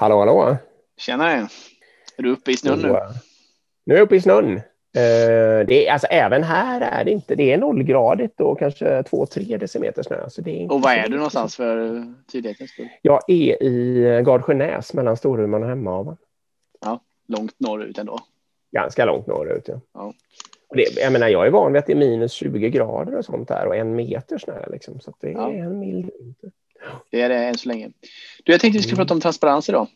Hallå, hallå. Tjenare. Är du uppe i snön nu? Nu är jag uppe i snön. Eh, det är, alltså, även här är det inte, det är nollgradigt och kanske två, tre decimeter snö. Så det och var är du någonstans för tydlighetens skull? Jag är i Gardsjönäs mellan Storuman och Hemavan. Ja, långt norrut ändå. Ganska långt norrut. Ja. ja. Och det, jag menar, jag är van vid att det är minus 20 grader och sånt där och en meter snö liksom, så det är ja. en mild vinter. Det är det än så länge. Du, jag tänkte vi skulle mm. prata om transparens idag.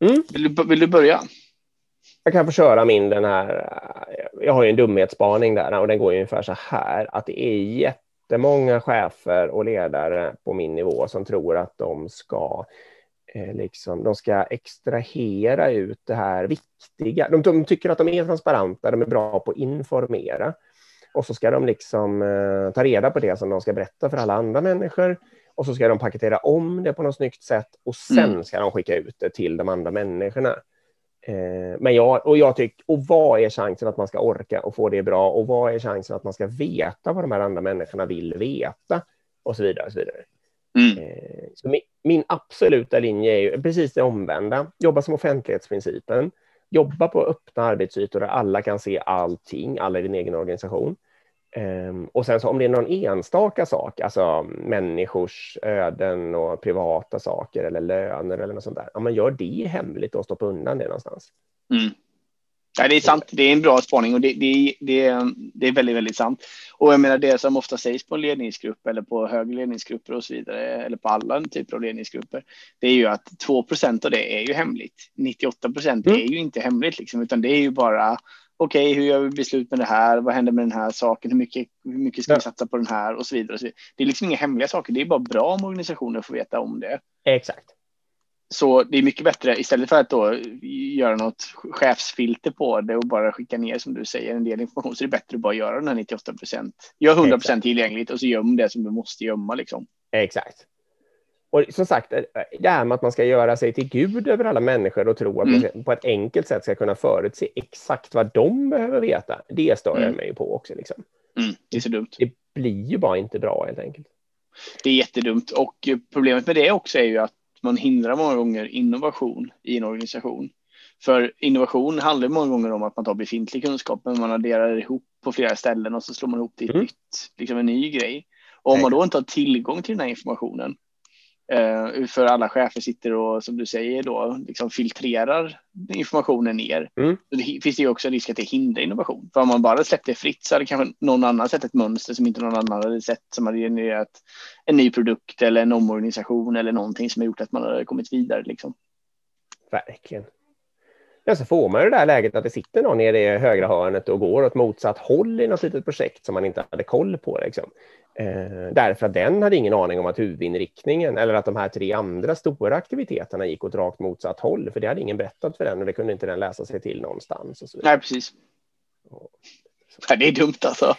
Mm. Vill, du, vill du börja? Jag kan få köra min den här. Jag har ju en dumhetsspaning där och den går ju ungefär så här att det är jättemånga chefer och ledare på min nivå som tror att de ska eh, liksom, de ska extrahera ut det här viktiga. De, de, tycker att de är transparenta, de är bra på att informera och så ska de liksom eh, ta reda på det som de ska berätta för alla andra människor och så ska de paketera om det på något snyggt sätt och sen mm. ska de skicka ut det till de andra människorna. Eh, men jag, och jag tycker, och vad är chansen att man ska orka och få det bra? Och vad är chansen att man ska veta vad de här andra människorna vill veta? Och så vidare. Och så vidare. Mm. Eh, så min, min, absoluta linje är ju precis det omvända. Jobba som offentlighetsprincipen. Jobba på öppna arbetsytor där alla kan se allting, alla i din egen organisation. Um, och sen så om det är någon enstaka sak, alltså människors öden och privata saker eller löner eller något sånt där, ja, man gör det hemligt och stoppa undan det någonstans. Mm. Ja, det är sant. Det är en bra spaning och det, det, det, det är väldigt, väldigt sant. Och jag menar det som ofta sägs på en ledningsgrupp eller på högre ledningsgrupper och så vidare, eller på alla typer av ledningsgrupper, det är ju att 2% av det är ju hemligt. 98 procent mm. är ju inte hemligt, liksom, utan det är ju bara okej, okay, hur gör vi beslut med det här? Vad händer med den här saken? Hur mycket, hur mycket ska ja. vi satsa på den här och så vidare. Och så vidare. Det är liksom inga hemliga saker. Det är bara bra om organisationer får veta om det. Exakt. Så det är mycket bättre istället för att då göra något chefsfilter på det och bara skicka ner som du säger en del information så är det bättre att bara göra den här 98 procent. Gör 100 procent tillgängligt och så göm det som du måste gömma liksom. Exakt. Och som sagt, eh, det här med att man ska göra sig till Gud över alla människor och tro att mm. man på ett enkelt sätt ska kunna förutse exakt vad de behöver veta, det stör jag mm. mig på också. Liksom. Mm, det är så dumt. Det blir ju bara inte bra helt enkelt. Det är jättedumt och problemet med det också är ju att man hindrar många gånger innovation i en organisation. För innovation handlar många gånger om att man tar befintlig kunskap, men man adderar ihop på flera ställen och så slår man ihop det i mm. nytt, liksom en ny grej. Och om man då inte har tillgång till den här informationen, Uh, för alla chefer sitter och som du säger då liksom filtrerar informationen ner. Mm. Det finns det ju också en risk att det hindrar innovation. För om man bara släppt det fritt så hade kanske någon annan sett ett mönster som inte någon annan hade sett som hade genererat en ny produkt eller en omorganisation eller någonting som har gjort att man hade kommit vidare. Liksom. Verkligen. Ja, så får man ju det där läget att det sitter någon nere i högra hörnet och går åt motsatt håll i något litet projekt som man inte hade koll på. Liksom. Eh, därför att den hade ingen aning om att huvudinriktningen eller att de här tre andra stora aktiviteterna gick åt rakt motsatt håll, för det hade ingen berättat för den och det kunde inte den läsa sig till någonstans. Nej, precis. Och, så. det är dumt alltså.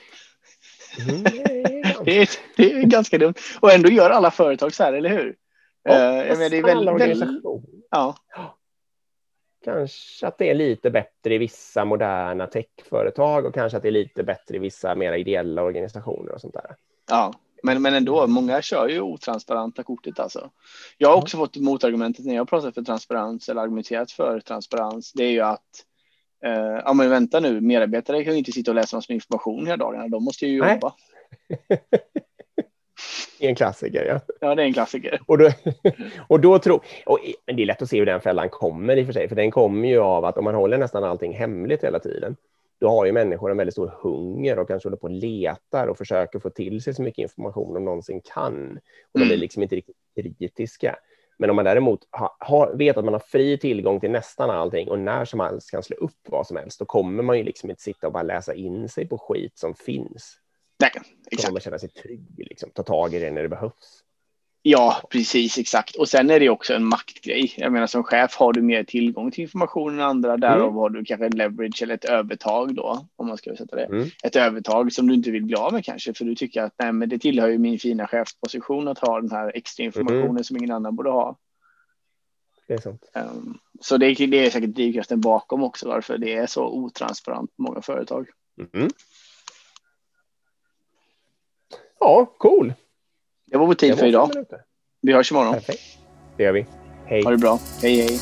Mm, det, är det, är, ganska dumt. Och ändå gör alla företag så här, eller hur? Ja, uh, jag menar, det är väldigt, väldigt, ja. Kanske att det är lite bättre i vissa moderna techföretag och kanske att det är lite bättre i vissa mer ideella organisationer och sånt där. Ja, men, men ändå, många kör ju otransparenta kortet alltså. Jag har också fått motargumentet när jag pratat för transparens eller argumenterat för transparens. Det är ju att eh, ja, men vänta nu, medarbetare kan ju inte sitta och läsa massor med information hela dagarna. De måste ju jobba. en klassiker, ja. Ja, det är en klassiker. Och då, och då tror, och, men det är lätt att se hur den fällan kommer i och för sig, för den kommer ju av att om man håller nästan allting hemligt hela tiden, då har ju människor en väldigt stor hunger och kanske håller på och letar och försöker få till sig så mycket information de någonsin kan. Och de är mm. liksom inte riktigt kritiska. Men om man däremot ha, ha, vet att man har fri tillgång till nästan allting och när som helst kan slå upp vad som helst, då kommer man ju liksom inte sitta och bara läsa in sig på skit som finns. Nej, exakt. Då kommer man känna sig trygg, liksom, ta tag i det när det behövs. Ja, precis exakt. Och sen är det också en maktgrej. Jag menar som chef har du mer tillgång till information än andra. Därav mm. har du kanske en leverage eller ett övertag då, om man ska sätta det. Mm. Ett övertag som du inte vill bli av med kanske, för du tycker att nej, men det tillhör ju min fina chefsposition att ha den här extra informationen mm. som ingen annan borde ha. Det är sant. Um, så det, det, är säkert drivkraften bakom också varför det är så otransparent på många företag. Mm. Ja, cool. Det var vår tid för idag. Vi hörs imorgon. Perfekt. Det gör vi. Hej. Ha det bra. Hej hej.